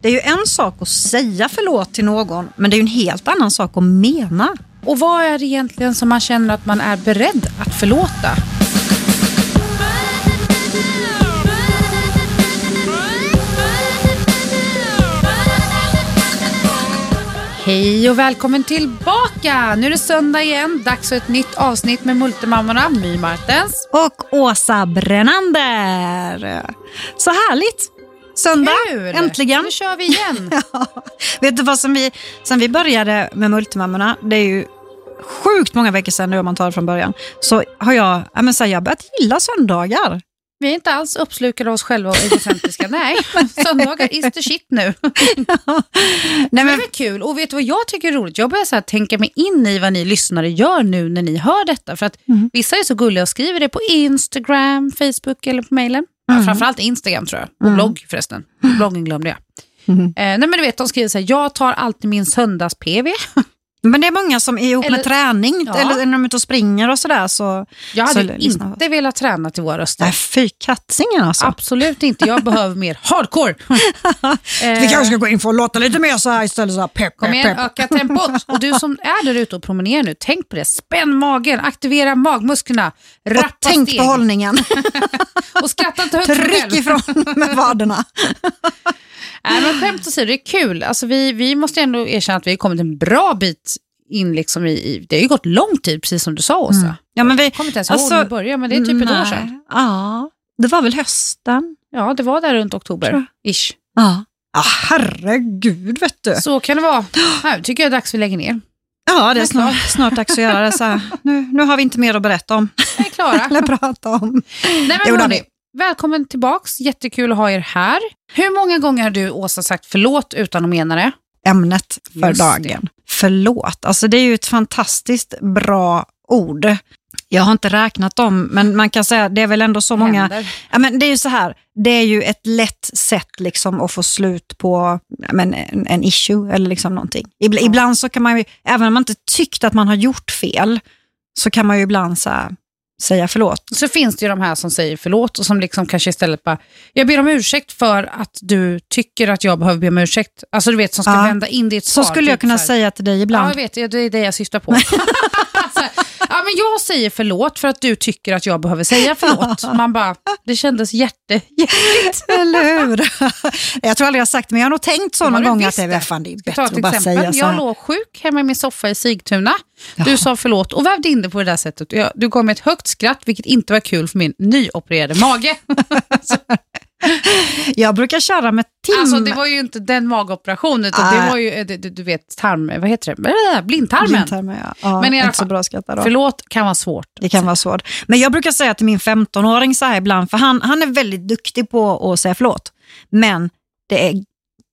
Det är ju en sak att säga förlåt till någon, men det är ju en helt annan sak att mena. Och vad är det egentligen som man känner att man är beredd att förlåta? Hej och välkommen tillbaka! Nu är det söndag igen, dags för ett nytt avsnitt med Multimammorna, My Martens. Och Åsa Brennander. Så härligt! Söndag, Kul! äntligen. Nu kör vi igen. Ja. Vet du vad som vi, sen vi började med Multimammorna, det är ju sjukt många veckor sedan nu om man tar det från början, så har jag, ja, men så här, jag börjat gilla söndagar. Vi är inte alls uppslukade av oss själva och egocentriska. Nej, söndagar is the shit nu. Nej, Men det är kul. Och vet du vad jag tycker är roligt? Jag börjar så tänka mig in i vad ni lyssnare gör nu när ni hör detta. För att Mm. vissa är så gulliga och skriver det på Instagram, Facebook eller på mailen. Mm. Ja, framförallt Instagram tror jag. Och blogg förresten. Bloggen glömde jag. Mm. Eh, nej men du vet, de skriver så här, jag tar alltid min söndags-PV. men det är många som är ihop Eller- med träning, Ja. eller när de är ute och springer och sådär. Så, Jag så hade lyssna. inte velat träna till våra röster. Nej, fy katsingen alltså. Absolut inte, jag behöver mer hardcore. Eh, Vi kanske ska gå in för att låta lite mer så här istället. Så här, pepp, Kom pepp, igen, öka tempot. Och du som är där ute och promenerar nu, tänk på det. Spänn magen, aktivera magmusklerna, Och rappa tänk steg på hållningen. och skratta inte högt Tryck ifrån med vaderna. Nej, men skämt åsido, det är kul. Alltså, vi, vi måste ändå erkänna att vi har kommit en bra bit in liksom i, i... Det har ju gått lång tid, precis som du sa Åsa. Ja, men vi, Jag kommer inte ens ihåg Alltså, när vi började, men det är typ ett år nej. sedan. Ja, det var väl hösten. Ja, det var där runt oktober. Ish. Ja. Ja, herregud vet du. Så kan det vara. Här tycker jag är dags vi lägger ner. Ja, det är snart, snart dags att göra det. Så. Nu, nu har vi inte mer att berätta om, Vi är klara. eller prata om. Nej, men det hörni, välkommen tillbaks. Jättekul att ha er här. Hur många gånger har du, Åsa, sagt förlåt utan att mena det? Ämnet för Just dagen. Förlåt, alltså det är ju ett fantastiskt bra ord. Jag har inte räknat dem, men man kan säga det är väl ändå så många Händer. Ja, men det är ju så här, det är ju ett lätt sätt liksom att få slut på ja, men, en, en issue eller liksom någonting. Ibl- Ibland så kan man ju, även om man inte tyckt att man har gjort fel, så kan man ju ibland så här, säga förlåt. Så finns det ju de här som säger förlåt och som liksom kanske istället bara, jag ber om ursäkt för att du tycker att jag behöver be om ursäkt. Alltså du vet, som ska Ja. vända in i ett Så svar. skulle jag typ kunna säga till dig Ja, ibland. jag vet, det är det jag syftar på. Här, ja, men jag säger förlåt för att du tycker att jag behöver säga förlåt. Man bara, det kändes hjärtligt. Eller hur? jag tror aldrig jag har sagt det, men jag har nog tänkt så någon gång att det är fan det är bättre att bara exempel. säga så Jag här. låg sjuk hemma i min soffa i Sigtuna. Du sa förlåt och vävde in det på det där sättet. Jag, du gav mig ett högt skratt, vilket inte var kul för min nyopererade mage. Jag brukar köra med tim. Alltså det var ju inte den magoperationen, utan det var ju, eh, du, du vet, tarm, vad heter det? Blindtarmen. Blindtarmen, ja. ja, Men i alla fall. Förlåt kan vara svårt. Det kan vara svårt. Men jag brukar säga till min 15-åring så här ibland, för han, han är väldigt duktig på att säga förlåt. Men det är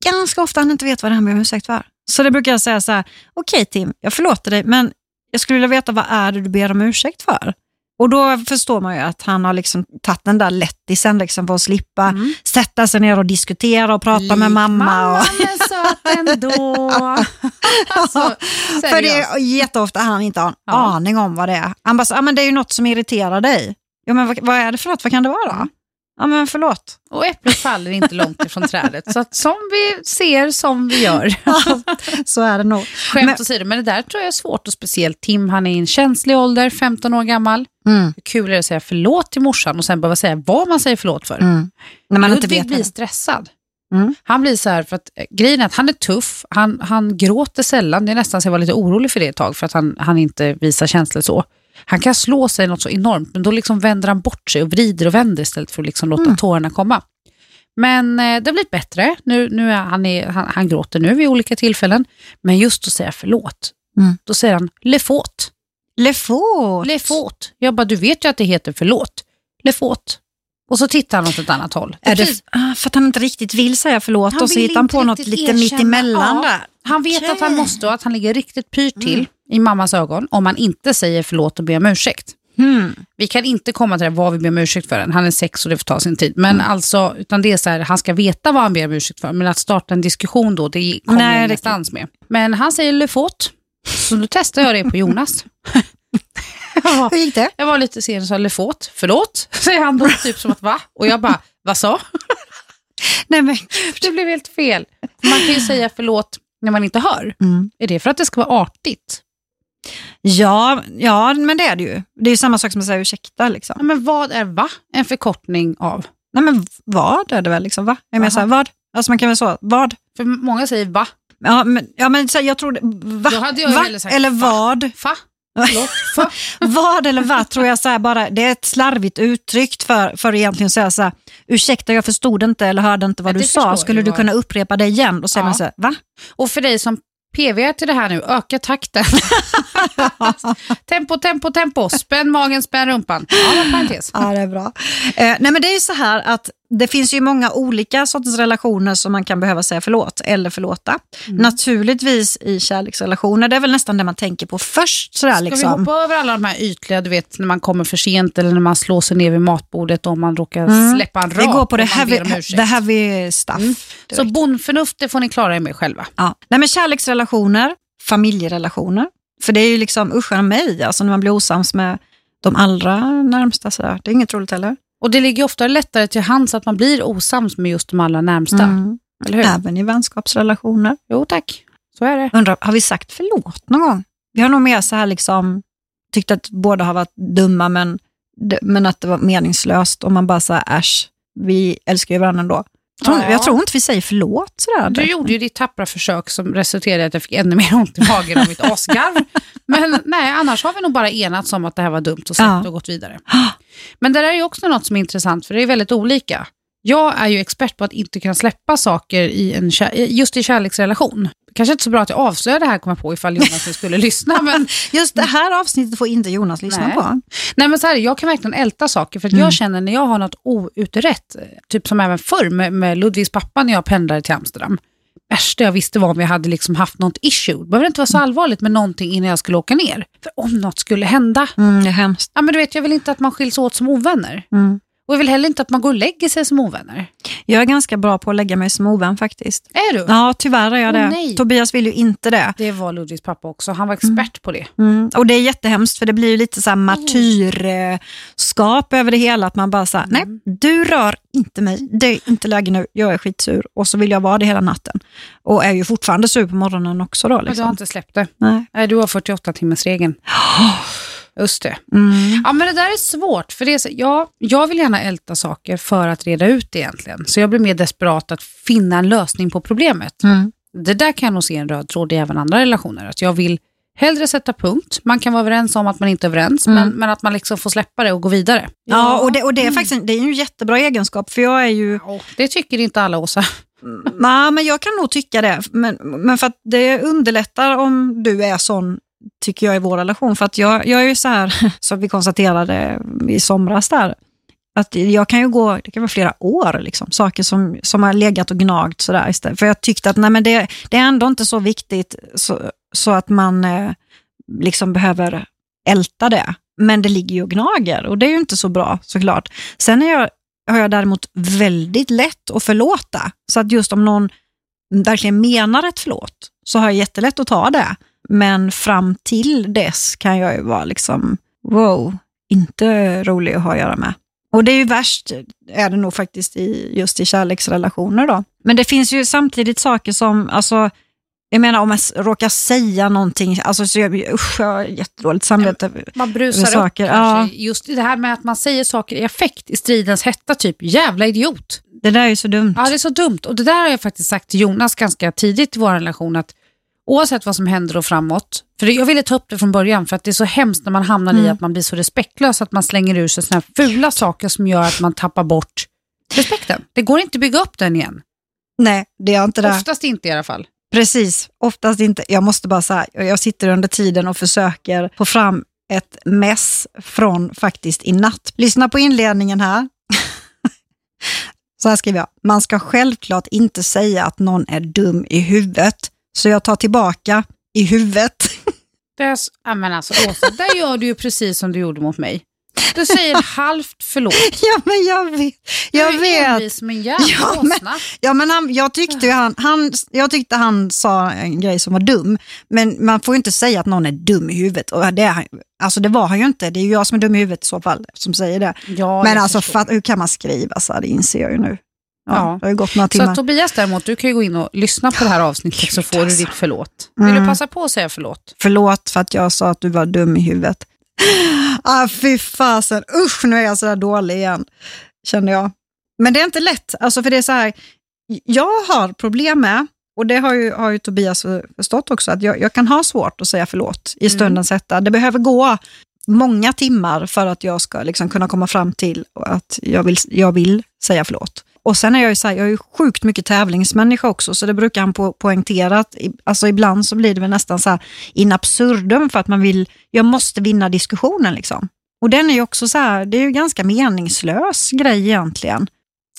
ganska ofta han inte vet vad det här med ursäkt var. Så det brukar jag säga så här, okej Tim, jag förlåter dig, men jag skulle vilja veta vad är det du ber om ursäkt för? Och då förstår man ju att han har liksom tagit den där lättisen liksom för att slippa Mm. sätta sig ner och diskutera och prata med mamma. Och, men söt ändå. alltså, för det är jätteofta han inte har en Ja. aning om vad det är. Han bara, ah, men det är ju något som irriterar dig. Ja, men vad, vad är det för något? Vad kan det vara? Ja, men förlåt. Och äpplet faller inte långt ifrån trädet. Så att som vi ser, som vi gör. så är det nog. Skämt Men- åsido, men det där tror jag är svårt och speciellt Tim, han är i en känslig ålder, 15 år gammal. Mm, Hur kul är det att säga förlåt till morsan och sen behöva säga vad man säger förlåt för? mm. När man inte Ludvig vet blir stressad. Mm. Han blir så här, för att eh, grejen är att han är tuff, han, han gråter sällan, det är nästan så jag var lite orolig för det ett tag för att han, han inte visar känslor så. Han kan slå sig något så enormt, men då liksom vänder han bort sig och vrider och vänder istället för att liksom låta Mm. tårarna komma. Men eh, det har blivit bättre, nu, nu är han, är, han, han gråter nu vid olika tillfällen, men just att säga förlåt, Mm. då säger han le faute, Le faute. le faute. Jag bara, du vet ju att det heter förlåt, le faute. Och så tittar han åt ett annat håll. Är det ah, för att han inte riktigt vill säga förlåt Han och så hittar han på något lite mitt erkänna. emellan Ja. där. Han vet. Mm. att han måste och att han ligger riktigt pyrt till i mammas ögon om han inte säger förlåt och ber om ursäkt. Hmm. Vi kan inte komma till det vad vi ber om ursäkt för än. Han är sex och det får ta sin tid. Men Mm. alltså, utan det är så här, han ska veta vad han ber om ursäkt för. Men att starta en diskussion då, det kommer jag ingenstans med. Men han säger le faute. Så då testar jag det på Jonas. Hur gick det? Jag var lite sen och sa le faute. Förlåt, säger han då, typ som att va? Och jag bara, vad sa? Nej, men, Det blev helt fel. Man kan ju säga förlåt när man inte hör. mm. Är det för att det ska vara artigt? Ja, ja, men det är det ju. Det är ju samma sak som att säga ursäkta. Liksom. Ja, men vad är va? En förkortning av? Nej, men vad är det väl? Liksom, va? Jag menar så här, vad? Alltså man kan väl så, vad? För många säger va? Ja, men, ja, men så här, jag tror, va? Jag va? sagt Eller fa. vad? Fa? Vad eller vad tror jag så här, bara, det är ett slarvigt uttryck för, för att egentligen säga så här, ursäkta jag förstod inte eller hörde inte vad Ja, du sa, skulle du vad- kunna upprepa det igen? Då säger Ja. så här, va? Och för dig som PV till det här nu, öka takten. tempo, tempo, tempo. Spänn magen, spänn rumpan. Ja, med parentes. Ja, det är bra. Eh, nej, men det är ju så här att det finns ju många olika sorters relationer som man kan behöva säga förlåt eller förlåta. Mm. Naturligtvis i kärleksrelationer, det är väl nästan det man tänker på först. Sådär, Ska vi liksom. hoppa över alla de här ytliga, du vet när man kommer för sent eller när man slår sig ner vid matbordet och man råkar Mm. släppa en rak Vi går på det heavy, the heavy stuff. Mm. Så bondförnuft, det får ni klara er med själva. Ja. Nej, men kärleksrelationer, familjerelationer. För det är ju liksom usch mig, alltså när man blir osams med de allra närmsta. Sådär. Det är inget roligt heller. Och det ligger ofta lättare till hands att man blir osams med just de allra närmsta. Mm. Eller hur? Även i vänskapsrelationer. Jo tack, så är det. Undrar, har vi sagt förlåt någon gång? Vi har nog mer så här liksom, tyckt att båda har varit dumma men, men att det var meningslöst och man bara så här, äsch, vi älskar ju varandra ändå. Jag tror, Ja. jag tror inte vi säger förlåt sådär. Du gjorde ju ditt tappra försök som resulterade i att jag fick ännu mer ont i magen av mitt asgarv. Men nej, annars har vi nog bara enats om att det här var dumt och släppt Ja. och gått vidare. Men det där är också något som är intressant, för det är väldigt olika. Jag är ju expert på att inte kunna släppa saker i en, just i kärleksrelation. Kanske inte så bra att jag avslöjar det här, kommer på, ifall Jonas skulle lyssna. Men, Just det här avsnittet får inte Jonas lyssna Nej. på. nej, men så här, jag kan verkligen älta saker, för att Mm. jag känner när jag har något outrett, typ som även förr med, med Ludvigs pappa när jag pendlade till Amsterdam. Värsta jag visste var om vi hade liksom haft något issue. Det behöver inte vara så allvarligt med någonting innan jag skulle åka ner. För om något skulle hända, Mm, det är hemskt. ja, men du vet, jag vill inte att man skiljs åt som ovänner. Mm. Och jag vill heller inte att man går och lägger sig som ovänner. Jag är ganska bra på att lägga mig som ovän faktiskt. Är du? Ja, tyvär är jag Åh, det. nej. Tobias vill ju inte det. Det var Ludvigs pappa också. Han var expert på det. Mm. Och det är jättehemskt för det blir ju lite så här martyrskap över det hela. Att man bara säger, nej du rör inte mig, det är inte läge nu, jag är skitsur. Och så vill jag vara det hela natten. Och är ju fortfarande sur på morgonen också då. Men du har Liksom. inte släppt det. Nej. Du har 48 timmars regeln. Just det. Mm. Ja, men det där är svårt. För det är så, ja, jag vill gärna älta saker för att reda ut det egentligen. Så jag blir mer desperat att finna en lösning på problemet. Mm. Det där kan jag nog se en röd tråd i även andra relationer. Att jag vill hellre sätta punkt. Man kan vara överens om att man inte är överens, men, men att man liksom får släppa det och gå vidare. Ja, och det, och det är faktiskt en, det är en jättebra egenskap för jag är ju Ja, Det tycker inte alla, Åsa. Nej, men jag kan nog tycka det. Men, men för att det underlättar om du är sån, tycker jag, i vår relation. För att jag, jag är ju så här, som vi konstaterade i somras där, att jag kan ju gå, det kan vara flera år, liksom, saker som, som har legat och gnagt sådär istället. För jag tyckte att nej, men det, det är ändå inte så viktigt så, så att man eh, liksom behöver älta det. Men det ligger ju och gnager och det är ju inte så bra såklart. Sen är jag, har jag däremot väldigt lätt att förlåta. Så att just om någon verkligen menar ett förlåt så har jag jättelätt att ta det. Men fram till dess kan jag ju vara liksom, wow, inte rolig att ha att göra med. Och det är ju värst, är det nog faktiskt i, just i kärleksrelationer då. Men det finns ju samtidigt saker som, alltså, jag menar om jag råkar säga någonting, alltså så jag, usch, jag har jättedåligt samvete. Man brusar saker, upp kanske. Just det här med att man säger saker i affekt i stridens hetta, typ jävla idiot. Det där är ju så dumt. Ja, det är så dumt. Och det där har jag faktiskt sagt till Jonas ganska tidigt i vår relation, att oavsett vad som händer och framåt, för jag ville ta upp det från början, för att det är så hemskt när man hamnar i Mm. att man blir så respektlös, att man slänger ur sig såna här fula saker som gör att man tappar bort respekten. Det går inte att bygga upp den igen. Nej, det är inte det. Oftast inte i alla fall. Precis, oftast inte. Jag måste bara säga, jag sitter under tiden och försöker få fram ett mess från faktiskt i natt. Lyssna på inledningen här. Så här skriver jag. Man ska självklart inte säga att någon är dum i huvudet. Så jag tar tillbaka i huvudet. Det är, ja, men alltså, Åsa, där gör du ju precis som du gjorde mot mig. Du säger halvt förlåt. ja, men jag vet. Jag du är vet. som en jävla Ja, men-. Ja, men han, jag, tyckte han, han, jag tyckte han sa en grej som var dum, men man får ju inte säga att någon är dum i huvudet. Och det, är, alltså det var han ju inte, det är ju jag som är dum i huvudet i så fall som säger det. Ja, men alltså fatt, hur kan man skriva så det inser jag ju nu. Ja, Ja. Gått några Så timmar. att Tobias däremot, du kan ju gå in och lyssna på det här avsnittet Gud, så får du ditt förlåt. Vill Mm. du passa på att säga förlåt? Förlåt för att jag sa att du var dum i huvudet. Ah, fy fasen, usch nu är jag sådär dålig igen, kände jag. Men det är inte lätt, alltså för det är så här, jag har problem med, och det har ju, har ju Tobias förstått också, att jag, jag kan ha svårt att säga förlåt i stundens hetta. Det behöver gå många timmar för att jag ska liksom kunna komma fram till att jag vill, jag vill säga förlåt. Och sen är jag ju så här, jag är ju sjukt mycket tävlingsmänniska också, så det brukar han po poängtera att i- alltså ibland så blir det väl nästan så här in absurdum för att man vill, jag måste vinna diskussionen liksom. Och den är ju också så här, det är ju ganska meningslös grej egentligen.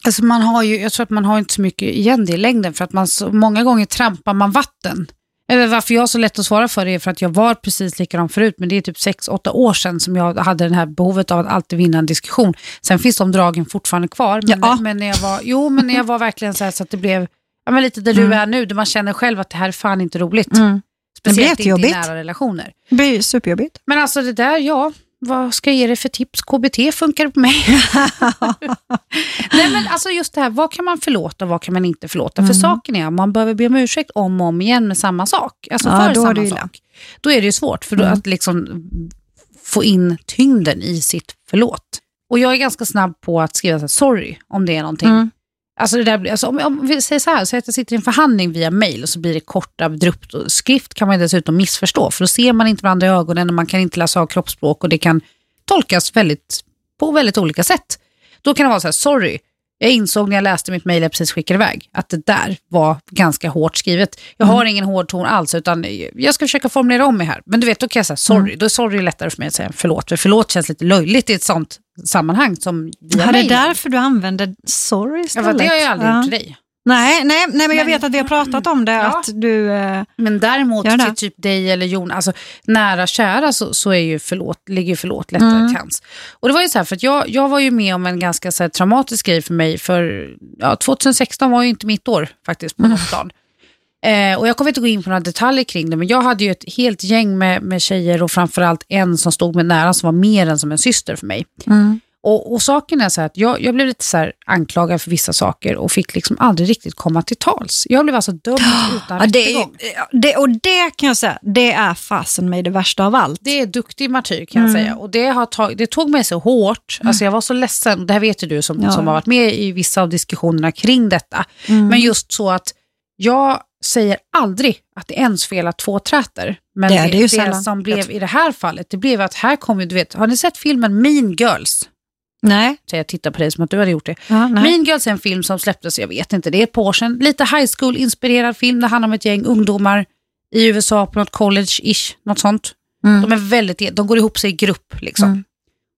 Alltså man har ju, jag tror att man har inte så mycket igen det i längden för att man så, många gånger trampar man vatten. Varför jag har så lätt att svara för det är för att jag var precis likadan förut men det är typ 6-8 år sedan som jag hade det här behovet av att alltid vinna en diskussion. Sen finns de dragen fortfarande kvar men, Ja. men, när, jag var, jo, men när jag var verkligen så så att det blev ja, men lite där du Mm. är nu där man känner själv att det här är fan inte roligt. Det blir Speciellt inte i nära relationer. Det blir superjobbigt. Men alltså det där, ja, vad ska jag ge dig för tips? KBT funkar på mig. Nej men alltså just det här, vad kan man förlåta och vad kan man inte förlåta? För Mm. saken är att man behöver be om ursäkt om och om igen med samma sak. Alltså Ja, för då samma sak. Då är det ju svårt för Mm. att liksom få in tyngden i sitt förlåt. Och jag är ganska snabb på att skriva så här, sorry om det är någonting. Mm. Alltså det där, alltså om, om vi säger så här, så att jag sitter i en förhandling via mail och så blir det kort abrupt. Och skrift kan man dessutom missförstå för då ser man inte varandra i ögonen och man kan inte läsa av kroppsspråk och det kan tolkas väldigt, på väldigt olika sätt. Då kan det vara så här, sorry, jag insåg när jag läste mitt mejl jag precis skickade iväg att det där var ganska hårt skrivet. Jag har ingen hård ton alls utan jag ska försöka formulera om mig här. Men du vet, då kan jag säga sorry. Då är sorry lättare för mig att säga förlåt. För förlåt känns lite löjligt i ett sånt sammanhang som via Ja, det är därför du använder sorry Ja, istället. för det har jag aldrig Ja. gjort till dig. Nej, nej, nej, men jag vet att vi har pratat om det, Ja. att du... Eh, Men däremot till typ dig eller Jon, alltså nära kära så, så är ju förlåt, ligger ju förlåt lättare Mm. till hands. Och det var ju så här, för jag, jag var ju med om en ganska så här, traumatisk grej för mig, för ja, 2016 var ju inte mitt år faktiskt på något plan. Eh, och jag kommer inte gå in på några detaljer kring det, men jag hade ju ett helt gäng med, med tjejer och framförallt en som stod mig nära som var mer än som en syster för mig. mm. Och, och saken är så att jag, jag blev lite så anklagad för vissa saker och fick liksom aldrig riktigt komma till tals. Jag blev alltså dömd utan ja, det, är, det, och det kan jag säga, det är fasen mig det värsta av allt. Det är duktig martyr kan jag Mm. säga. Och det, har tag, det tog mig så hårt. Alltså jag var så ledsen. Det här vet ju du som, Ja. som har varit med i vissa av diskussionerna kring detta. Mm. Men just så att jag säger aldrig att det är ens fel att två träter. Men Det det det som blev i det här fallet, det blev att här kom ju, du vet, har ni sett filmen Mean Girls? Nej. Så jag tittar på dig som att du hade gjort det. Ja. Mean Girls är en film som släpptes, jag vet inte, det är ett par år sedan. Lite high school-inspirerad film. Det handlar om ett gäng ungdomar i USA på något college-ish, något sånt. Mm. De är väldigt, de går ihop sig i grupp liksom. Mm.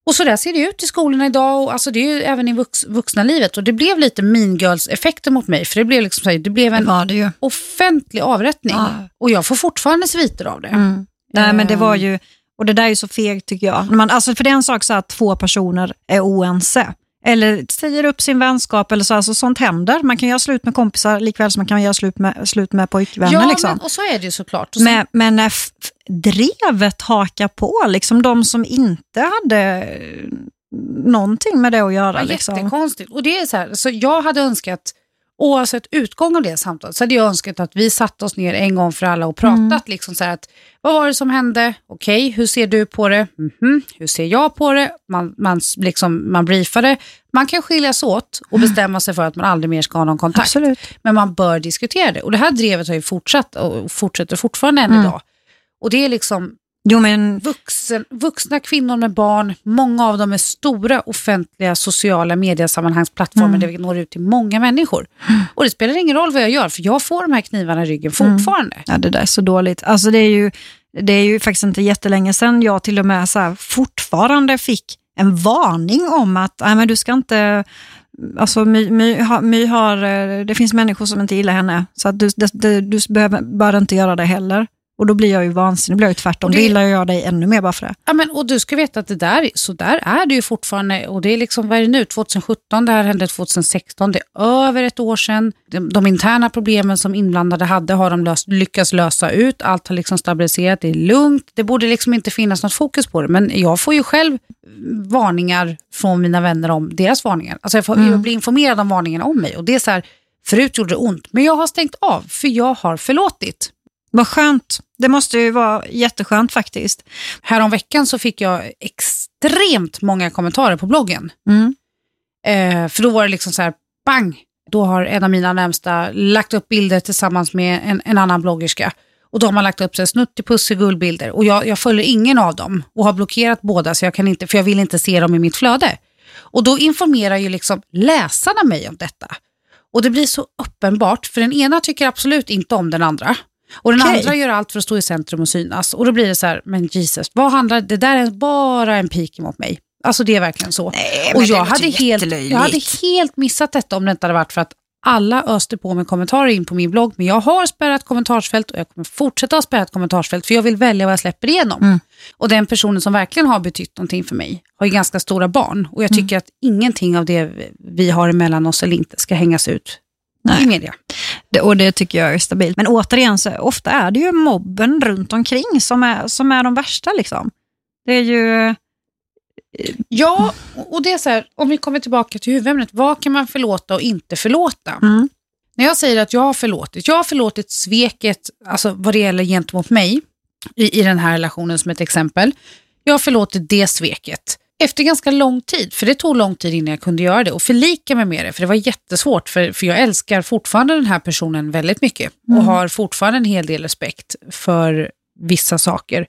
Och så där ser det ut i skolorna idag och alltså det är ju även i vux, vuxna livet och det blev lite mean girls effekter mot mig för det blev liksom här, det blev Det en det ju. offentlig avrättning Ja. och jag får fortfarande sviter av det. Mm. Nej, men det Eh. var ju, och det där är så fegt tycker jag. Man, alltså för det är en sak så att två personer är oense. Eller säger upp sin vänskap eller så. Alltså, sånt händer. Man kan göra slut med kompisar likväl som man kan göra slut med, slut med pojkvänner. Ja, liksom. men, och så är det ju såklart. Sen- Men, men när drevet hakar på, liksom de som inte hade eh, någonting med det att göra. Ja, liksom. Jättekonstigt. Och det är så här, så jag hade önskat, oavsett utgång av det samtalet, så hade jag önskat att vi satt oss ner en gång för alla och pratat. Mm. Liksom så här att, vad var det som hände? Okej, hur ser du på det? Mhm, Hur ser jag på det? Man, man, liksom, man briefade. Man kan skiljas åt och bestämma sig för att man aldrig mer ska ha någon kontakt. Absolut. Men man bör diskutera det. Och det här drevet har ju fortsatt och fortsätter fortfarande än Mm. idag. Och det är liksom Jo, men vuxen, vuxna kvinnor med barn, många av dem är stora offentliga sociala mediesammanhangsplattformar Mm. där vi når ut till många människor. Och det spelar ingen roll vad jag gör, för jag får de här knivarna i ryggen fortfarande. Ja, det där är så dåligt. Alltså det är ju, det är ju faktiskt inte jättelänge sedan jag till och med så här, fortfarande fick en varning om att nej, men du ska inte... Alltså My, my, my har, eh, det finns människor som inte gillar henne, så att du, det, det, du behöver, bör inte göra det heller. Och då blir jag ju vansinnig, då blir jag ju tvärtom. Och Då det- gillar jag dig ännu mer bara för det. Ja, men, och du ska veta att det där, så där är det ju fortfarande. Och det är liksom, vad är det nu, 2017, det här hände 2016, det är över ett år sedan. De, de interna problemen som inblandade hade har de löst, lyckats lösa ut. Allt har liksom stabiliserat, det är lugnt. Det borde liksom inte finnas något fokus på det. Men jag får ju själv varningar från mina vänner om deras varningar. Alltså jag, får, jag blir informerad om varningarna om mig. Och det är så här, förut gjorde det ont, men jag har stängt av för jag har förlåtit. Vad skönt. Det måste ju vara jätteskönt faktiskt. Härom veckan så fick jag extremt många kommentarer på bloggen. Mm. Eh, för då var det liksom så här, bang! Då har en av mina närmsta lagt upp bilder tillsammans med en, en annan bloggerska. Och då har man lagt upp så här snuttipussigullbilder. Och jag, jag följer ingen av dem och har blockerat båda så jag kan inte, för jag vill inte se dem i mitt flöde. Och då informerar ju liksom läsarna mig om detta. Och det blir så uppenbart, för den ena tycker absolut inte om den andra. Och den Okej. andra gör allt för att stå i centrum och synas. Och då blir det så här, men Jesus, vad handlar, det där är bara en pik mot mig. Alltså det är verkligen så. Nej, och jag hade, helt, jag hade helt missat detta om det inte hade varit för att alla öste på med kommentarer in på min blogg. Men jag har spärrat kommentarsfält och jag kommer fortsätta ha spärrat kommentarsfält för jag vill välja vad jag släpper igenom. Mm. Och den personen som verkligen har betytt någonting för mig har ju ganska stora barn. Och jag Mm. tycker att ingenting av det vi har emellan oss eller inte ska hängas ut Nej. i media. Det, och det tycker jag är stabilt. Men återigen, så ofta är det ju mobben runt omkring som är, som är de värsta. Liksom. Det är ju... Ja, och det är så här, om vi kommer tillbaka till huvudämnet, vad kan man förlåta och inte förlåta? Mm. När jag säger att jag har förlåtit, jag har förlåtit sveket, alltså vad det gäller gentemot mig, i, i den här relationen som ett exempel. Jag har förlåtit det sveket efter ganska lång tid, för det tog lång tid innan jag kunde göra det och förlika mig med det, för det var jättesvårt, för, för jag älskar fortfarande den här personen väldigt mycket och har fortfarande en hel del respekt för vissa saker.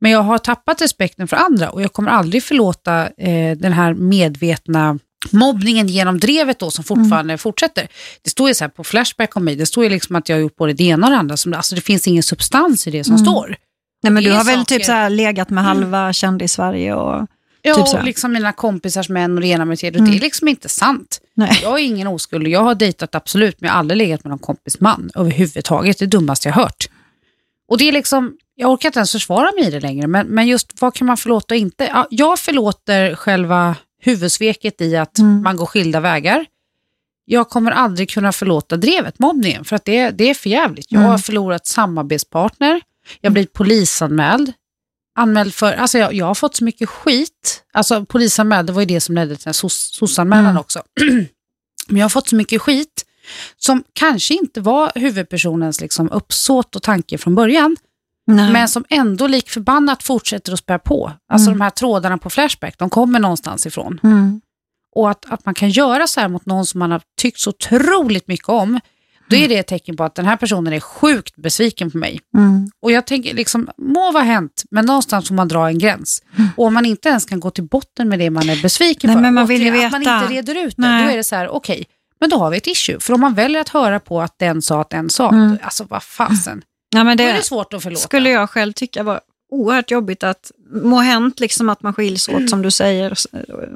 Men jag har tappat respekten för andra och jag kommer aldrig förlåta eh, den här medvetna mobbningen genom drevet då som fortfarande fortsätter. Det står ju så här på Flashback om mig, det står ju liksom att jag har gjort både det ena och det andra. Som, alltså det finns ingen substans i det som står. Nej, men du har väl saker- typ så här legat med halva kändis-Sverige och... Ja, Typ och liksom mina kompisars män och det ena med det. Och Det är liksom inte sant. Nej. Jag är ingen oskuld. Jag har dejtat absolut, men jag har aldrig legat med någon kompis man överhuvudtaget. Det är det dummaste jag har hört. Och det är liksom, jag orkar inte ens försvara mig i det längre, men, men just vad kan man förlåta och inte? Ja, jag förlåter själva huvudsveket i att Mm. man går skilda vägar. Jag kommer aldrig kunna förlåta drevet, mobbningen, för att det, det är för jävligt. Jag har Mm. förlorat samarbetspartner, jag har blivit polisanmäld, anmäld för, alltså jag, jag har fått så mycket skit. Alltså polisanmäld, det var ju det som ledde till den här soc- sossanmälan Mm. också. Men jag har fått så mycket skit som kanske inte var huvudpersonens liksom uppsåt och tanke från början, Nej. men som ändå lik förbannat fortsätter att spä på. Alltså Mm. de här trådarna på Flashback, de kommer någonstans ifrån. Mm. Och att, att man kan göra så här mot någon som man har tyckt så otroligt mycket om, då är det ett tecken på att den här personen är sjukt besviken på mig. Mm. Och jag tänker, liksom, må vara hänt, men någonstans får man dra en gräns. Och om man inte ens kan gå till botten med det man är besviken Nej, för, men man vill ju återigen, att man veta. inte reder ut det, Nej. då är det så här, okej, men då har vi ett issue. För om man väljer att höra på att den sa att den sa, Mm. alltså vad fasen, Ja, men då är det det svårt att förlåta. skulle jag själv tycka var oerhört jobbigt att må hänt liksom att man skiljs åt som du säger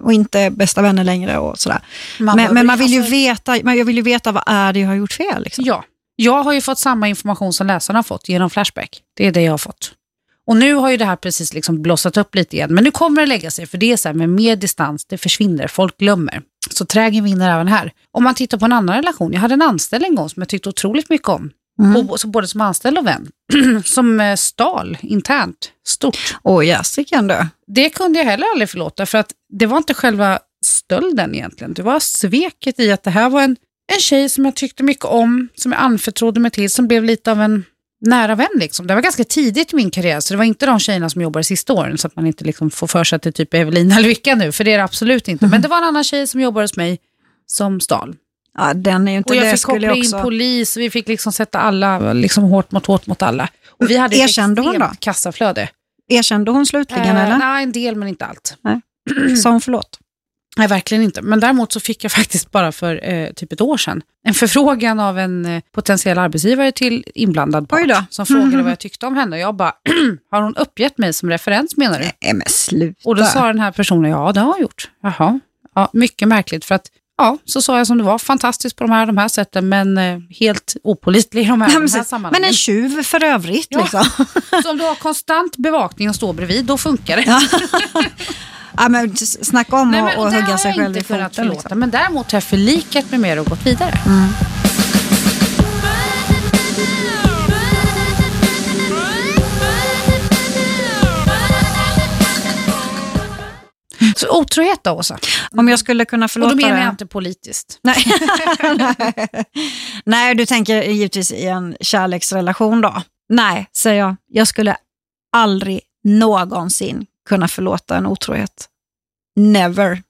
och inte är bästa vänner längre och sådär. Man men, men man vill ju alltså, veta, men jag vill ju veta vad är det jag har gjort fel. Liksom. Ja, jag har ju fått samma information som läsarna har fått genom Flashback. Det är det jag har fått. Och nu har ju det här precis liksom blossat upp lite igen. Men nu kommer det lägga sig, för det är så här med mer distans, det försvinner, folk glömmer. Så trägen vinner även här. Om man tittar på en annan relation, jag hade en anställd en gång som jag tyckte otroligt mycket om. Mm. Och, så både som anställd och vän. som eh, stal internt, stort. Åh, jasiken du. Det kunde jag heller aldrig förlåta, för att det var inte själva stölden egentligen. Det var sveket i att det här var en, en tjej som jag tyckte mycket om, som jag anförtrodde mig till, som blev lite av en nära vän. Liksom. Det var ganska tidigt i min karriär, så det var inte de tjejerna som jobbade sista åren, så att man inte liksom får för sig att det är typ Evelina eller Vicka nu, för det är det absolut inte. Men det var en annan tjej som jobbade hos mig som stal. Ja, den är ju inte Och jag det fick koppla in också... polis, vi fick liksom sätta alla liksom hårt mot hårt mot alla. Och vi hade ett Erkände hon extremt kassaflöde. Erkände hon slutligen Eh, eller? Nej, en del men inte allt. Sa hon förlåt? Nej, verkligen inte. Men däremot så fick jag faktiskt bara för eh, typ ett år sedan en förfrågan av en eh, potentiell arbetsgivare till inblandad part som frågade Mhm. vad jag tyckte om henne. Och jag bara, har hon uppgett mig som referens menar du? Nej men sluta. Och då sa den här personen, ja det har jag gjort. Jaha. Ja, mycket märkligt för att ja, så sa jag som det var. Fantastisk på de här, de här sätten, men eh, helt opålitlig i de här, de men här sammanhangen. Men en tjuv för övrigt. Ja. Liksom. Så om du har konstant bevakning och står bredvid, då funkar det. Ja. ja, men snacka om Nej, att men, och och där hugga sig själv i foten. Liksom. Men däremot har jag förlikat mig med det och gått vidare. Så otrohet då, Åsa? Om jag skulle kunna Och förlåta då menar jag inte politiskt. Nej. Nej, du tänker givetvis i en kärleksrelation då. Nej, säger jag. Jag skulle aldrig någonsin kunna förlåta en otrohet. Never.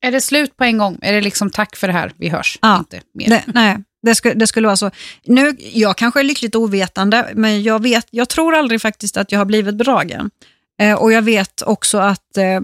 Är det slut på en gång? Är det liksom tack för det här, vi hörs? Ja. Inte mer. Det, nej, det, skulle, det skulle vara så. Nu, jag kanske är lyckligt ovetande, men jag, vet, jag tror aldrig faktiskt att jag har blivit bedragen. Eh, och jag vet också att, eh,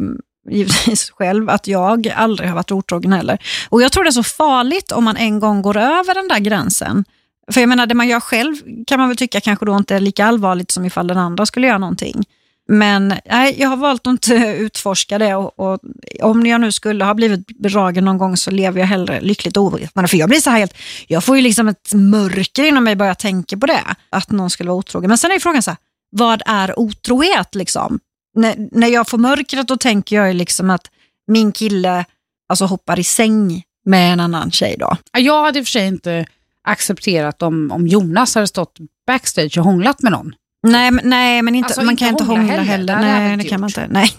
givetvis själv, att jag aldrig har varit otrogen heller. Och jag tror det är så farligt om man en gång går över den där gränsen. För jag menar, det man gör själv kan man väl tycka kanske då inte är lika allvarligt som ifall den andra skulle göra någonting. Men nej, jag har valt att inte utforska det och, och om jag nu skulle ha blivit bedragen någon gång så lever jag hellre lyckligt ovetande. För jag blir så här helt, jag får ju liksom ett mörker inom mig bara jag tänker på det, att någon skulle vara otrogen. Men sen är ju frågan så här, vad är otrohet liksom? När, när jag får mörkret då tänker jag ju liksom att min kille alltså hoppar i säng med en annan tjej då. Ja, Jag hade i och för sig inte accepterat om, om Jonas hade stått backstage och hånglat med någon. Nej, men, nej, men inte, Alltså, man inte kan inte hångla heller. heller. Nej, inte det kan man inte. Nej.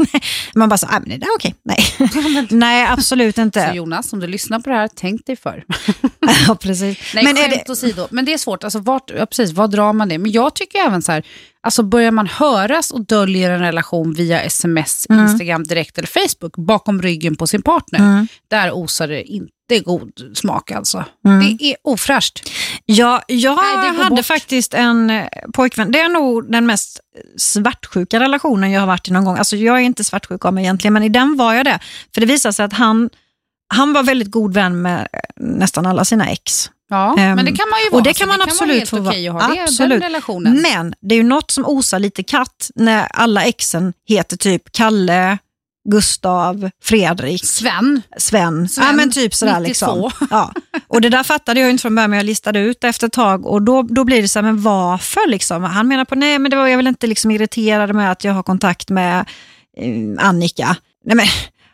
Man bara så, ah, men det är okej. Nej. nej, absolut Så inte. Jonas, om du lyssnar på det här, tänk dig för. ja, precis. Nej, men är skämt det, åsido. Men det är svårt. Alltså, vart, ja, precis, var drar man det? Men jag tycker även så här, alltså börjar man höras och döljer en relation via sms, Mm. Instagram direkt eller Facebook bakom ryggen på sin partner, Mm. där osar det inte god smak alltså. Mm. Det är ofräscht. Ja, jag Nej, hade bort. faktiskt en eh, pojkvän. Det är nog den mest svartsjuka relationen jag har varit i någon gång. Alltså, jag är inte svartsjuk av mig egentligen, men i den var jag det. För det visade sig att han, han var väldigt god vän med eh, nästan alla sina ex. Ja, Ehm, men det kan man ju vara. och det kan man vara absolut helt få vara. okej att ha det, Absolut. relationen. Men det är ju något som osar lite katt när alla exen heter typ Kalle, Gustav, Fredrik, Sven, Sven. Sven, ja, men typ sådär 92. liksom. Ja. Och det där fattade jag inte från början, men jag listade ut efter ett tag och då, då blir det så här, men varför liksom? Han menar på, nej men det var, jag vill inte liksom irriterad med att jag har kontakt med eh, Annika. Nej men,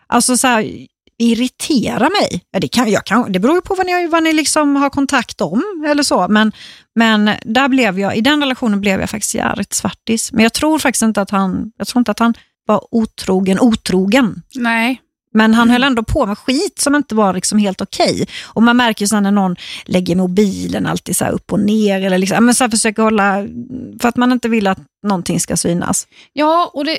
alltså så här, irritera mig? Ja, det, kan, jag kan, det beror ju på vad ni, vad ni liksom har kontakt om eller så. Men, men där blev jag, i den relationen blev jag faktiskt jävligt svartis. Men jag tror faktiskt inte att han, jag tror inte att han var otrogen, otrogen. nej. Men han Mm. höll ändå på med skit som inte var liksom helt okej. Och man märker ju när någon lägger mobilen alltid så upp och ner eller liksom, men så försöker hålla, för att man inte vill att någonting ska synas. Ja, och det,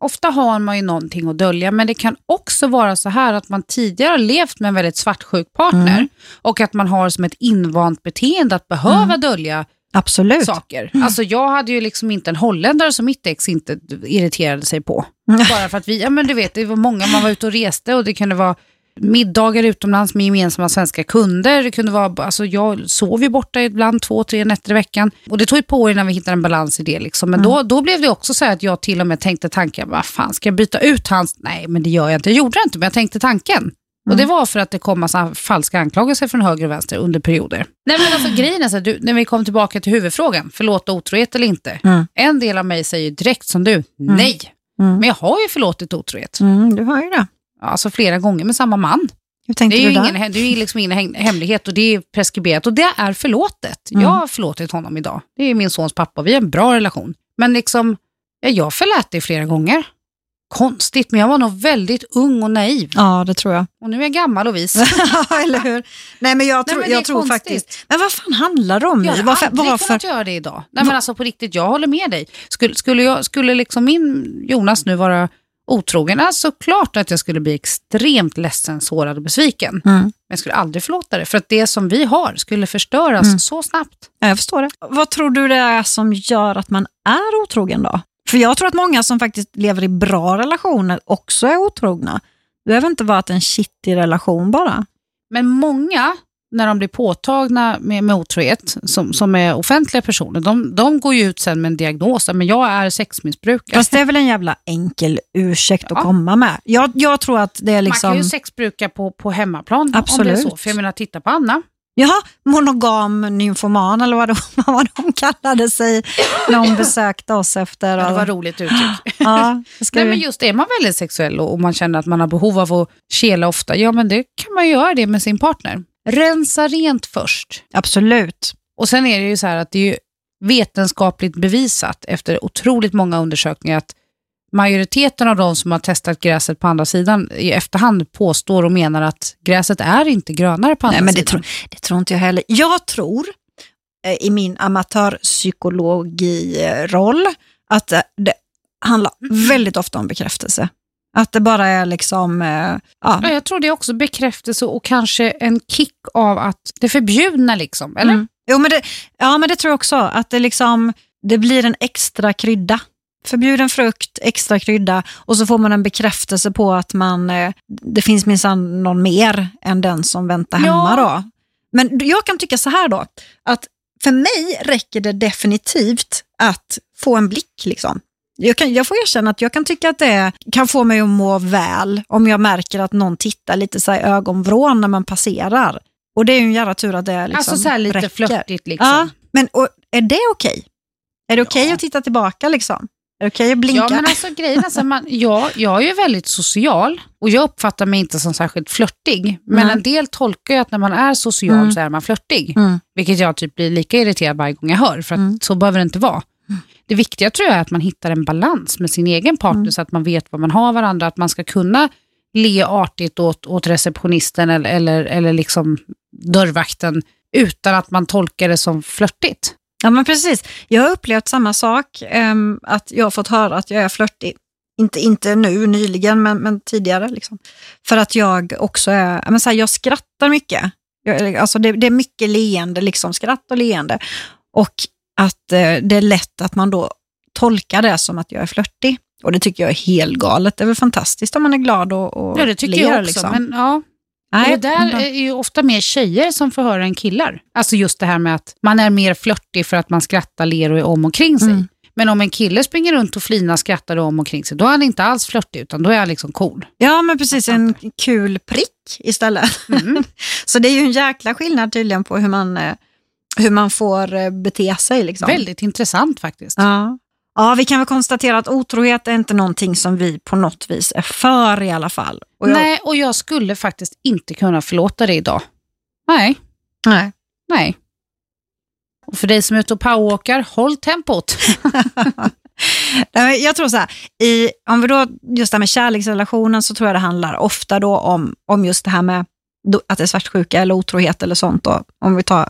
ofta har man ju någonting att dölja, men det kan också vara så här att man tidigare har levt med en väldigt svartsjuk partner Mm. och att man har som ett invant beteende att behöva Mm. dölja Absolut. saker. Alltså jag hade ju liksom inte en holländare som mitt ex inte irriterade sig på. Bara för att vi, ja men du vet, det var många, man var ute och reste och det kunde vara middagar utomlands med gemensamma svenska kunder. Det kunde vara, alltså jag sov ju borta ibland två, tre nätter i veckan. Och det tog ett par år innan vi hittade en balans i det. Liksom. Men då, då blev det också så här att jag till och med tänkte tanken, vad fan ska jag byta ut hans? Nej, men det gör jag inte. Jag gjorde det inte, men jag tänkte tanken. Och det var för att det kom massa falska anklagelser från höger och vänster under perioder. Nej men alltså grejen är så här, du, när vi kommer tillbaka till huvudfrågan, förlåta otrohet eller inte. Mm. En del av mig säger direkt som du, nej. Mm. Men jag har ju förlåtit otrohet. Mm, du har ju det. Alltså flera gånger med samma man. Hur tänkte Det är du där? ingen, det är ju liksom ingen hem- hemlighet och det är preskriberat och det är förlåtet. Mm. Jag har förlåtit honom idag. Det är min sons pappa, vi har en bra relation. Men liksom, ja, jag förlät det flera gånger. Konstigt, men jag var nog väldigt ung och naiv. Ja, det tror jag. Och nu är jag gammal och vis. Eller hur? Nej, men jag, Nej, tror, men jag tror konstigt. faktiskt... Men vad fan handlar det om? Jag hade Varför, aldrig varför? kunnat göra det idag. Nej men alltså på riktigt, jag håller med dig. Skulle, skulle, jag, skulle liksom min Jonas nu vara otrogen, alltså klart att jag skulle bli extremt ledsen, sårad och besviken. Mm. Men jag skulle aldrig förlåta det, för att det som vi har skulle förstöras Mm. så snabbt. Ja, jag förstår det. Vad tror du det är som gör att man är otrogen då? För jag tror att många som faktiskt lever i bra relationer också är otrogna. Det behöver inte vara att en shitty relation bara. Men många, när de blir påtagna med, med otrohet, som, som är offentliga personer, de, de går ju ut sen med en diagnos, men jag är sexmissbrukare. Fast det är väl en jävla enkel ursäkt Ja. att komma med. Jag, jag tror att det är Man kan ju liksom, sexbruka på, på hemmaplan om det Absolut. är så. För jag menar, titta på Anna. jaha, monogam nymfoman eller vad, de, vad de kallade sig när hon besökte oss efter. Ja, det var roligt uttryck. Ja, Nej, men just är man väldigt sexuell och, och man känner att man har behov av att kela ofta, ja men det kan man göra det med sin partner. Rensa rent först. Absolut. Och sen är det ju så här att det är vetenskapligt bevisat efter otroligt många undersökningar att majoriteten av de som har testat gräset på andra sidan i efterhand påstår och menar att gräset är inte grönare på andra Nej, men det, sidan. tror, det tror inte jag heller. Jag tror eh, i min amatörpsykologiroll att eh, det handlar väldigt ofta om bekräftelse. Att det bara är liksom, eh, ja, Ja, jag tror det är också bekräftelse och kanske en kick av att det förbjudna liksom, eller? Mm. Jo, men det, ja, men det tror jag också. Att det, liksom, det blir en extra krydda. Förbjuden frukt, extra krydda och så får man en bekräftelse på att man, eh, det finns minsann någon mer än den som väntar hemma. Ja. Då. Men jag kan tycka så här då, att för mig räcker det definitivt att få en blick. Liksom. Jag, kan, jag får erkänna att jag kan tycka att det kan få mig att må väl om jag märker att någon tittar lite så här i ögonvrån när man passerar. Och det är ju en jävla tur att det liksom alltså så här lite räcker. flörtigt liksom. Ja, men och, är det okej? Är det okej Ja. att titta tillbaka liksom? Är det okej att blinka? Ja, men alltså grejen är så här, man, jag, jag är ju väldigt social och jag uppfattar mig inte som särskilt flörtig. Men Nej. en del tolkar ju att när man är social Mm. så är man flörtig. Mm. Vilket jag typ blir lika irriterad varje gång jag hör, för att Mm. så behöver det inte vara. Det viktiga tror jag är att man hittar en balans med sin egen partner Mm. så att man vet vad man har varandra, att man ska kunna le artigt åt, åt receptionisten eller, eller, eller liksom dörrvakten utan att man tolkar det som flörtigt. Ja, men precis. Jag har upplevt samma sak, ehm, att jag har fått höra att jag är flörtig. Inte, inte nu, nyligen, men, men tidigare. Liksom. För att jag också är, men så här, jag skrattar mycket. Jag, alltså det, det är mycket leende, liksom, skratt och leende. Och att eh, det är lätt att man då tolkar det som att jag är flörtig. Och det tycker jag är helt galet. Det är väl fantastiskt om man är glad och, och Ja, det tycker ler, jag också. Liksom. Men, ja, Nej, och det där är ju ofta mer tjejer som får höra än killar. Alltså just det här med att man är mer flörtig för att man skrattar, ler och är om och kring sig. Mm. Men om en kille springer runt och flinar, skrattar och om och kring sig, då är han inte alls flörtig, utan då är han liksom cool. Ja, men precis. En kul prick istället. Mm. Så det är ju en jäkla skillnad tydligen på hur man, eh, hur man får eh, bete sig. Liksom. Väldigt intressant faktiskt. Ja. ja, vi kan väl konstatera att otrohet är inte någonting som vi på något vis är för i alla fall. Och jag, Nej, och jag skulle faktiskt inte kunna förlåta det idag. Nej, nej. nej. Och för dig som är ute och powerwalkar, håll tempot. Jag tror så här, i, om vi då, just det här med kärleksrelationen så tror jag det handlar ofta då om, om just det här med att det är svartsjuka eller otrohet eller sånt då, om vi tar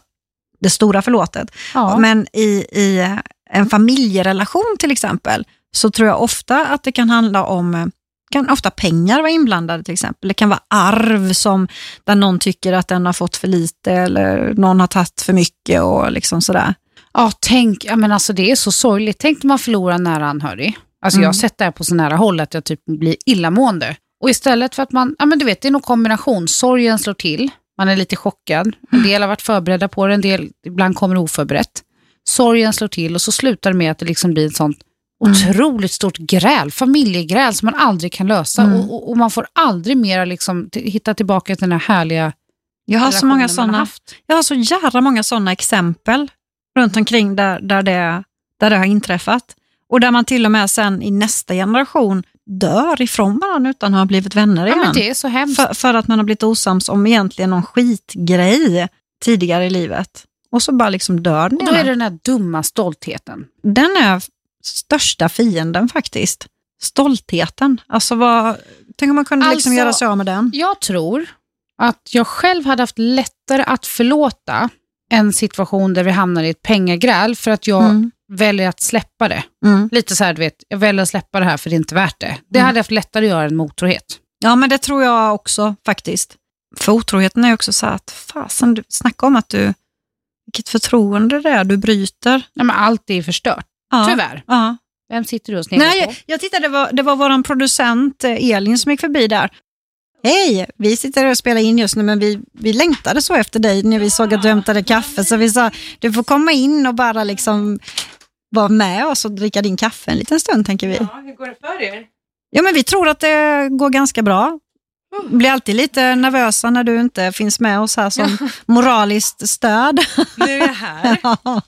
det stora förlåtet. Ja. Men i, i en familjerelation till exempel, så tror jag ofta att det kan handla om kan ofta pengar vara inblandade till exempel. Det kan vara arv som där någon tycker att den har fått för lite eller någon har tagit för mycket och liksom sådär. Ja, tänk, ja, men alltså det är så sorgligt. Tänk när man förlorar en nära anhörig. Alltså jag har Mm. sett det här på så nära håll att jag typ blir illamående. Och istället för att man, ja men du vet, det är nog kombination. Sorgen slår till, man är lite chockad. En del har varit förberedda på det, en del ibland kommer oförberett. Sorgen slår till och så slutar det med att det liksom blir ett sånt Mm. otroligt stort gräl, familjegräl som man aldrig kan lösa. Mm. Och, och, och man får aldrig mer liksom hitta tillbaka till den här härliga Jag har så många man har. Jag har så jävla många sådana exempel runt omkring där, där, det, där det har inträffat. Och där man till och med sen i nästa generation dör ifrån varandra utan att ha blivit vänner Ja, igen. men det är så hemskt. för, för att man har blivit osams om egentligen någon skitgrej tidigare i livet. Och så bara liksom dör den Och då är det den här dumma stoltheten. Den är största fienden faktiskt. Stoltheten. Alltså vad, tänk om man kunde liksom Alltså- göra sig av med den. Jag tror att jag själv hade haft lättare att förlåta en situation där vi hamnar i ett pengagräl för att jag Mm. Väljer att släppa det. Mm. Lite så här, du vet, jag väljer att släppa det här för det är inte värt det. Det Mm. hade jag haft lättare att göra än motorhet. Ja, men det tror jag också faktiskt. För otroheten är också så här att, fasen, du snackar om att du, vilket förtroende det är du bryter. Ja, men allt är förstört, Ja. tyvärr. Ja. Vem sitter du och sneglar på? jag, jag tittade, det var, det var vår producent eh, Elin som gick förbi där. Hej, vi sitter och spelar in just nu men vi, vi längtade så efter dig när vi såg att du hämtade kaffe. Så vi sa, du får komma in och bara liksom vara med oss och dricka din kaffe en liten stund tänker vi. Ja, hur går det för er? Ja, men vi tror att det går ganska bra. Blir alltid lite nervösa när du inte finns med oss här som moraliskt stöd. Nu är jag här. Ja.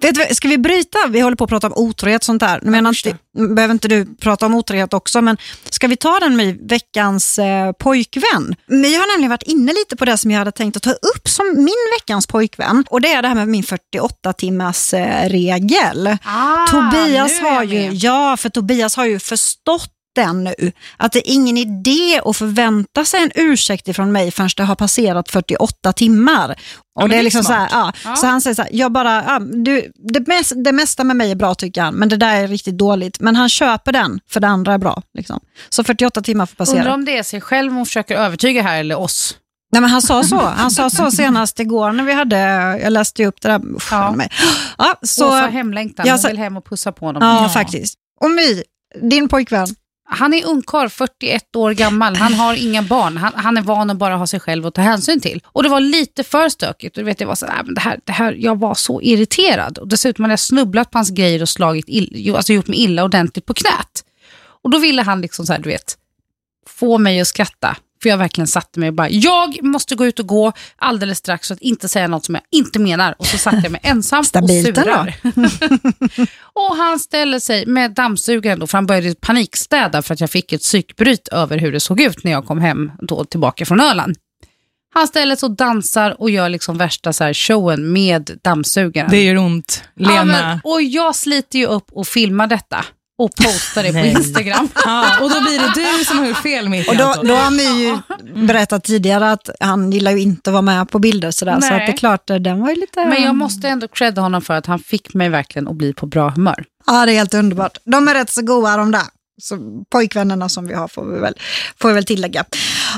Vet du, vad, ska vi bryta? Vi håller på att prata om otrohet och sånt där. Nu menar inte, behöver inte du prata om otrohet också, men ska vi ta den med veckans eh, pojkvän? Vi har nämligen varit inne lite på det som jag hade tänkt att ta upp som min veckans pojkvän. Och det är det här med min 48 timmars eh, regel. Ah, Tobias har ju, med. ja, för Tobias har ju förstått den nu. Att det är ingen idé att förvänta sig en ursäkt ifrån mig förrän det har passerat 48 timmar. Och men det det är liksom så här, ja. Ja. Så han säger så här, jag bara, ja, du, det, mest, det mesta med mig är bra tycker han, men det där är riktigt dåligt. Men han köper den, för det andra är bra. Liksom. Så 48 timmar får passera. Undrar om det är sig själv hon försöker övertyga här eller oss. Nej, men han sa så. Han sa så senast igår när vi hade, jag läste upp det där. Usch, Ja. mig. Ja, Så, så, Åsa har hemlängtan, Ja, alltså- så- vill hem och pussa på honom. ja, faktiskt. Och My, din pojkvän. Han är ungkarl, 41 år gammal. Han har inga barn. Han, han är van att bara ha sig själv att ta hänsyn till. Och det var lite för stökigt. Och du vet, jag, var så, här, men det här, det här, jag var så irriterad. Och dessutom hade jag snubblat på hans grejer och slagit ill, alltså gjort mig illa ordentligt på knät. Och då ville han liksom så här, du vet, få mig att skratta. För jag verkligen satte mig och bara, jag måste gå ut och gå alldeles strax så att inte säga något som jag inte menar. Och så satte jag mig ensam Stabilt och surar. och han ställer sig med dammsugaren då, för han började panikstäda för att jag fick ett psykbryt över hur det såg ut när jag kom hem då tillbaka från Öland. Han ställer sig och dansar och gör liksom värsta så här showen med dammsugaren. Det gör ont. Ja, Lena. men, och jag sliter ju upp och filmar detta och postar det på. Instagram. Ja, och då blir det du som har gjort fel mitt Och då, allt. då har My ju berättat tidigare att han gillar ju inte att vara med på bilder sådär. Så Nej. att det är klart, eh, den var ju lite... Men jag måste ändå credda honom för att han fick mig verkligen att bli på bra humör. Ja, det är helt underbart. De är rätt så goa de där. Så pojkvännerna som vi har får vi väl, får vi väl tillägga.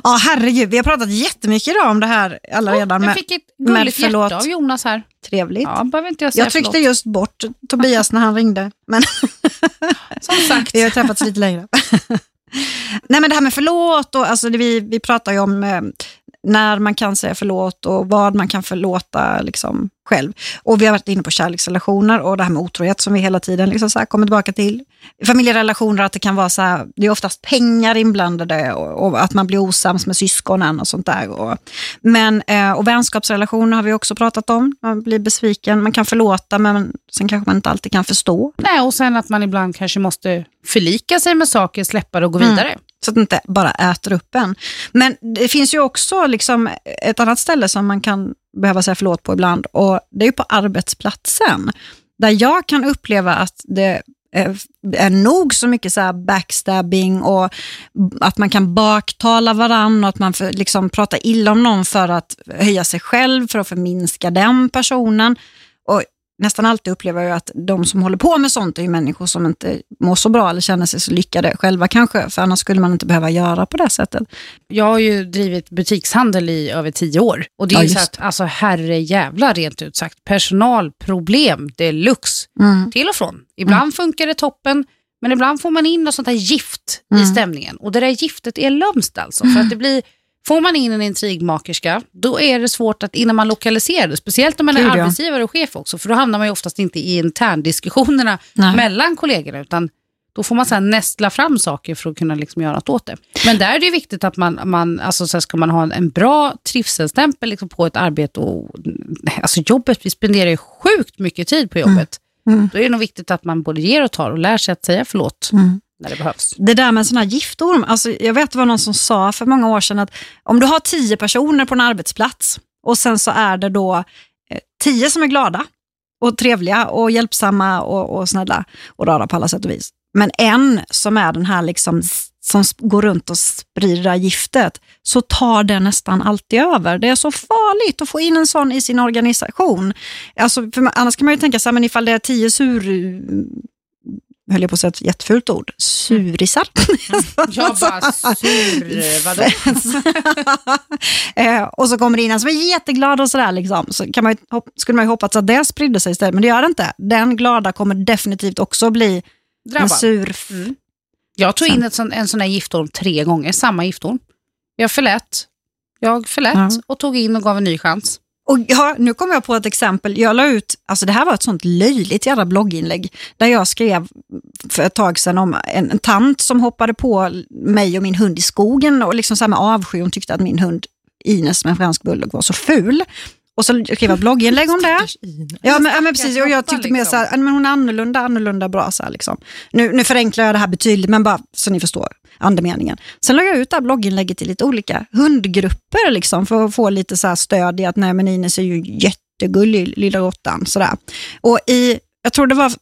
Ja, herregud, vi har pratat jättemycket idag om det här alla redan. jag fick ett gulligt hjärta av Jonas här. Trevligt. Ja, inte jag säga jag tryckte förlåt. just bort Tobias när han ringde. Men Som sagt. vi har träffats lite längre. Nej men det här med förlåt, och, alltså, vi, vi pratar ju om eh, när man kan säga förlåt och vad man kan förlåta liksom, själv. Och vi har varit inne på kärleksrelationer och det här med otrohet som vi hela tiden liksom, så kommer tillbaka till. Familjerelationer, att det kan vara så här, det är oftast pengar inblandade och, och att man blir osams med syskonen och sånt där. Och, men, eh, och vänskapsrelationer har vi också pratat om. Man blir besviken, man kan förlåta men sen kanske man inte alltid kan förstå. Nej, och sen att man ibland kanske måste förlika sig med saker, släppa det och gå Mm. vidare. Så att det inte bara äter upp en. Men det finns ju också liksom ett annat ställe som man kan behöva säga förlåt på ibland och det är ju på arbetsplatsen. Där jag kan uppleva att det är, nog så mycket så här backstabbing och att man kan baktala varandra och att man för, liksom pratar illa om någon för att höja sig själv, för att förminska den personen. Och nästan alltid upplever jag att de som håller på med sånt är ju människor som inte mår så bra eller känner sig så lyckade själva kanske, för annars skulle man inte behöva göra på det sättet. Jag har ju drivit butikshandel i över tio år. Och det är Ja, så att, alltså herre jävla rent ut sagt, personalproblem deluxe. Mm. Till och från. Ibland funkar det toppen, men ibland får man in något sånt här gift i Mm. stämningen. Och det där giftet är lömskt alltså. För att det blir, får man in en intrigmakerska, då är det svårt att innan man lokaliserar det, speciellt om man är Gud, arbetsgivare och chef också, för då hamnar man ju oftast inte i interndiskussionerna Nej. mellan kollegorna, utan då får man så nästla fram saker för att kunna liksom göra något åt det. Men där är det viktigt att man, man alltså så ska man ha en, en bra trivselstämpel liksom på ett arbete och alltså jobbet, vi spenderar ju sjukt mycket tid på jobbet. Mm. Då är det nog viktigt att man både ger och tar och lär sig att säga förlåt Mm när det behövs. Det där med en sån här giftorm, alltså jag vet det var någon som sa för många år sedan att om du har tio personer på en arbetsplats och sen så är det då eh, tio som är glada och trevliga och hjälpsamma och, och snälla och rara på alla sätt och vis. Men en som är den här liksom som går runt och sprider giftet, så tar det nästan alltid över. Det är så farligt att få in en sån i sin organisation. Alltså, för annars kan man ju tänka sig, men ifall det är tio sur höll jag på att säga ett jättefult ord, surisar. Jag bara sur, vadå? eh, och så kommer det in en som är jätteglad och sådär. Liksom. Så kan man ju, skulle man ju hoppats att det spridde sig istället, men det gör det inte. Den glada kommer definitivt också bli en Drabbad. sur... Mm. Jag tog in ett sån, en sån här giftorm tre gånger, samma giftorm. Jag förlät. Jag förlät Ja. och tog in och gav en ny chans. Och ja, nu kommer jag på ett exempel. Jag la ut, alltså det här var ett sånt löjligt jävla blogginlägg där jag skrev för ett tag sedan om en, en tant som hoppade på mig och min hund i skogen och liksom så här med avsky. Hon tyckte att min hund Ines med fransk bulldog var så ful. Och så ett blogginlägg om det. Ja men, ja, men precis, och jag tyckte mer liksom. så här, men hon är annorlunda, annorlunda bra. Så här, liksom. nu, nu förenklar jag det här betydligt, men bara så ni förstår andemeningen. Sen la jag ut det här blogginlägget till lite olika hundgrupper liksom, för att få lite så stöd i att nej, men Ines är ju jättegullig, lilla råttan. Och i, jag tror det var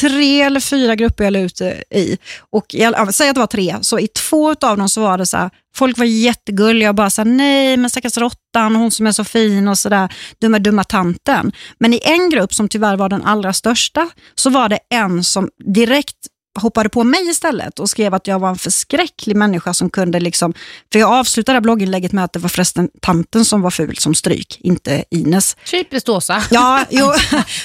tre eller fyra grupper jag la ut eh, i. Och jag, ja, säg att det var tre, så i två av dem så var det så här, folk var jättegulliga och bara så här, nej men stackars råttan, hon som är så fin och sådär, dumma dumma tanten. Men i en grupp som tyvärr var den allra största, så var det en som direkt hoppade på mig istället och skrev att jag var en förskräcklig människa som kunde liksom, för jag avslutade blogginlägget med att det var förresten tanten som var ful som stryk, inte Ines. Typiskt Åsa. Ja, jo,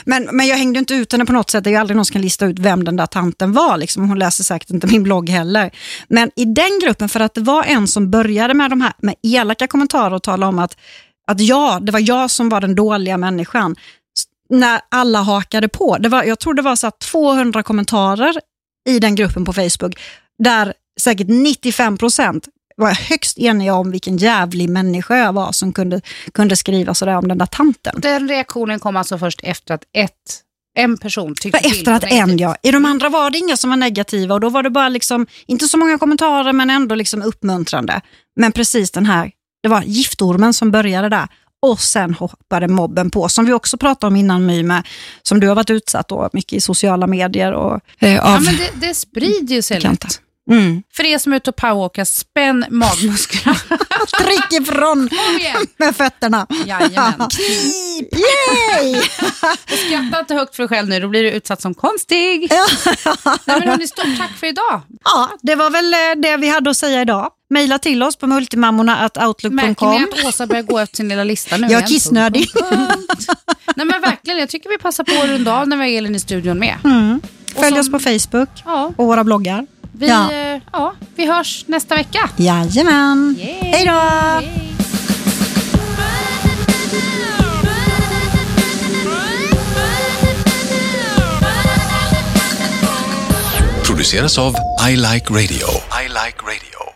men, men jag hängde inte ut henne på något sätt. Det är ju aldrig någon som kan lista ut vem den där tanten var. Liksom. Hon läser säkert inte min blogg heller. Men i den gruppen, för att det var en som började med de här med elaka kommentarer och tala om att, att ja, det var jag som var den dåliga människan. När alla hakade på. Det var, jag tror det var så här 200 kommentarer i den gruppen på Facebook, där säkert 95 procent var högst eniga om vilken jävlig människa jag var som kunde, kunde skriva sådär om den där tanten. Den reaktionen kom alltså först efter att ett, en person tyckte För till efter att en, ja. I de andra var det inga som var negativa och då var det bara liksom, inte så många kommentarer men ändå liksom uppmuntrande. Men precis den här, det var giftormen som började där och sen hoppade mobben på, som vi också pratade om innan My med, som du har varit utsatt då mycket i sociala medier och eh, Ja, av men det, det sprider ju sig lätt. Mm. För er som är ute och powerwalkar, spänn magmusklerna. Tryck ifrån med fötterna. Jajamän. Yay! Skratta inte högt för dig själv nu, då blir du utsatt som konstig. Nej, men hörni, stort tack för idag. Ja, det var väl eh, det vi hade att säga idag. Maila till oss på Märker ni multimammorna.outlook.com. att Åsa börjar gå efter sin lilla lista nu Jag är kissnödig. Nej men verkligen, jag tycker vi passar på att runda av när vi har Elin i studion med. Mm. Följ som- oss på Facebook Ja, och våra bloggar. vi, Ja. ja. ja, vi hörs nästa vecka. Jajamän. Yay. Hej då! Produceras av I Like Radio. I like radio.